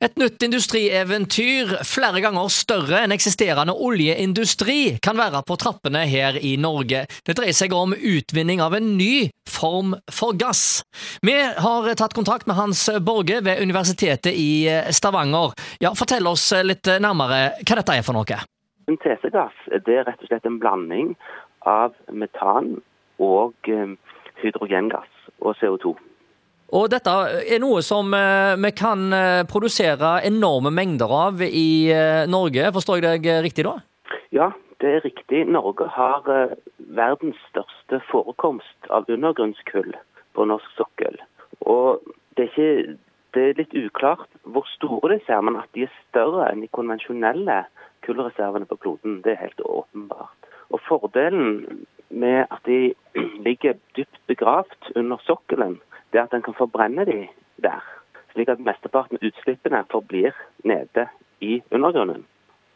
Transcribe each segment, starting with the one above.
Et nytt industrieventyr, flere ganger større enn eksisterende oljeindustri, kan være på trappene her i Norge. Det dreier seg om utvinning av en ny form for gass. Vi har tatt kontakt med Hans Borge ved Universitetet i Stavanger. Ja, Fortell oss litt nærmere hva dette er for noe. Syntesegass er rett og slett en blanding av metan og eh, hydrogengass og CO2. Og dette er noe som eh, vi kan eh, produsere enorme mengder av i eh, Norge, forstår jeg deg riktig da? Ja, det er riktig. Norge har verdens største forekomst av undergrunnskull på norsk sokkel. Og det er, ikke, det er litt uklart hvor store disse er, men at de er større enn de konvensjonelle kullreservene på kloden, det er helt åpenbart. Og Fordelen med at de ligger dypt begravd under sokkelen, det er at en kan forbrenne de der. Slik at mesteparten av utslippene forblir nede i undergrunnen.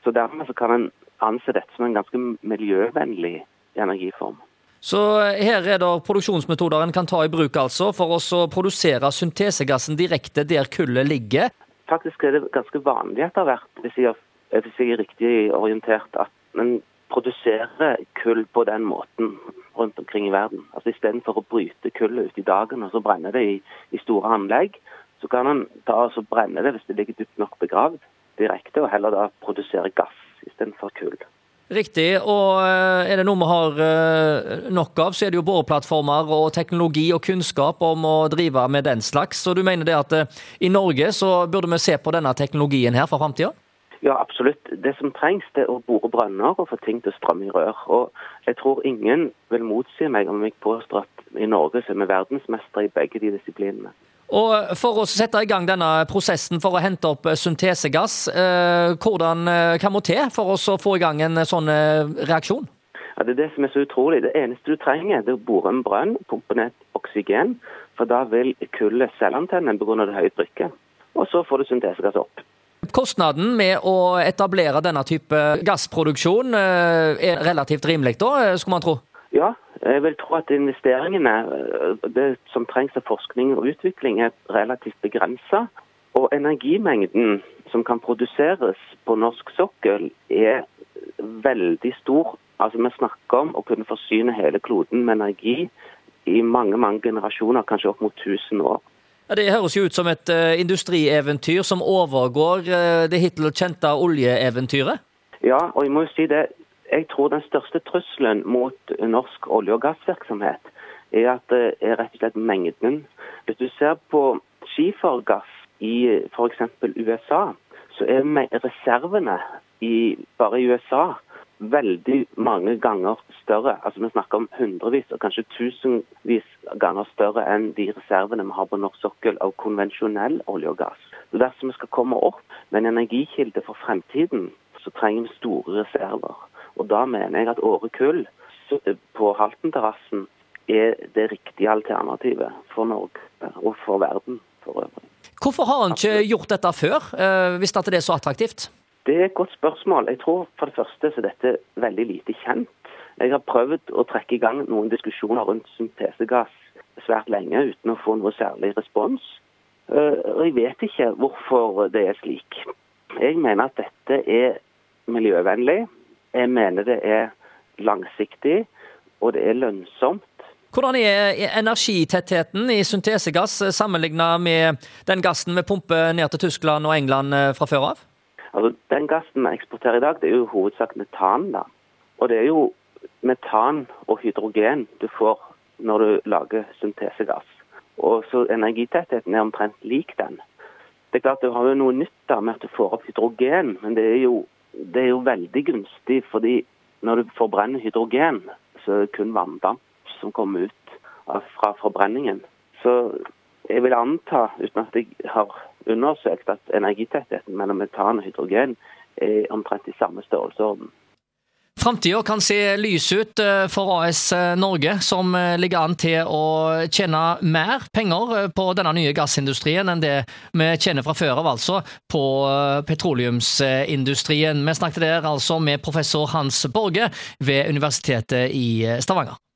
Så Dermed så kan en anse dette som en ganske miljøvennlig energiform. Så her er det produksjonsmetoder en kan ta i bruk altså, for å produsere syntesegassen direkte der kullet ligger? Faktisk er det ganske vanlig etter hvert, hvis jeg, hvis jeg er riktig orientert, at en produserer kull på den måten rundt omkring i verden. Altså Istedenfor å bryte kullet ut i dagen og så brenne det i, i store anlegg, så kan en ta og brenne det hvis det ligger dypt nok begravd direkte, og heller da produsere gass istedenfor kull. Riktig. Og eh, er det noe vi har eh, nok av, så er det jo boreplattformer og teknologi og kunnskap om å drive med den slags. Så du mener det at eh, i Norge så burde vi se på denne teknologien her for framtida? Ja, absolutt. Det som trengs, det er å bore brønner og få ting til å strømme i rør. Og jeg tror ingen vil motsi meg om jeg påstår at i Norge så er vi verdensmestere i begge de disiplinene. Og For å sette i gang denne prosessen for å hente opp syntesegass, eh, hvordan, kan hva må til for å få i gang en sånn eh, reaksjon? Ja, Det er det som er så utrolig. Det eneste du trenger, det er å bore en brønn, pumpe ned oksygen. For da vil kullet selvantenne pga. det høye trykket. Og så får du syntesegass opp. Kostnaden med å etablere denne type gassproduksjon eh, er relativt rimelig, da, eh, skulle man tro? Ja, jeg vil tro at investeringene, eh, det som trengs av forskning og utvikling, er relativt begrensa. Og energimengden som kan produseres på norsk sokkel, er veldig stor. Altså Vi snakker om å kunne forsyne hele kloden med energi i mange mange generasjoner, kanskje opp mot 1000 år. Ja, det høres jo ut som et uh, industrieventyr som overgår uh, det hittil kjente oljeeventyret? Ja, og jeg må jo si det. Jeg tror den største trusselen mot norsk olje- og gassvirksomhet er at det er rett og slett mengden. Hvis du ser på skifergass i f.eks. USA, så er reservene i, bare i USA veldig mange ganger større. Altså Vi snakker om hundrevis og kanskje tusenvis ganger større enn de reservene vi har på norsk sokkel av konvensjonell olje og gass. Så Dersom vi skal komme opp med en energikilde for fremtiden, så trenger vi store reserver. Og Da mener jeg at Åre kull på Haltenterrassen er det riktige alternativet for Norge og for verden for øvrig. Hvorfor har han ikke gjort dette før, eh, hvis det er så attraktivt? Det er et godt spørsmål. Jeg tror for det første så er dette veldig lite kjent. Jeg har prøvd å trekke i gang noen diskusjoner rundt syntesegass svært lenge uten å få noe særlig respons. Eh, og jeg vet ikke hvorfor det er slik. Jeg mener at dette er miljøvennlig. Jeg mener det er langsiktig, og det er lønnsomt. Hvordan er energitettheten i syntesegass sammenlignet med den gassen vi pumper ned til Tyskland og England eh, fra før av? Altså, Den gassen vi eksporterer i dag, det er jo hovedsak metan. da. Og det er jo metan og hydrogen du får når du lager syntesegass. Og så Energitettheten er omtrent lik den. Det er klart Du har jo noe nytt da med at du får opp hydrogen, men det er jo, det er jo veldig gunstig fordi når du forbrenner hydrogen, så er det kun vanndamp som kommer ut fra forbrenningen. Så jeg vil anta, uten at jeg har undersøkt at energitettheten mellom metan og hydrogen er omtrent i samme størrelsesorden. Framtida kan se lys ut eh, for AS eh, Norge, som eh, ligger an til å tjene mer penger på denne nye gassindustrien enn det vi tjener fra før av, altså på petroleumsindustrien. Vi snakket der altså med professor Hans Borge ved Universitetet i Stavanger.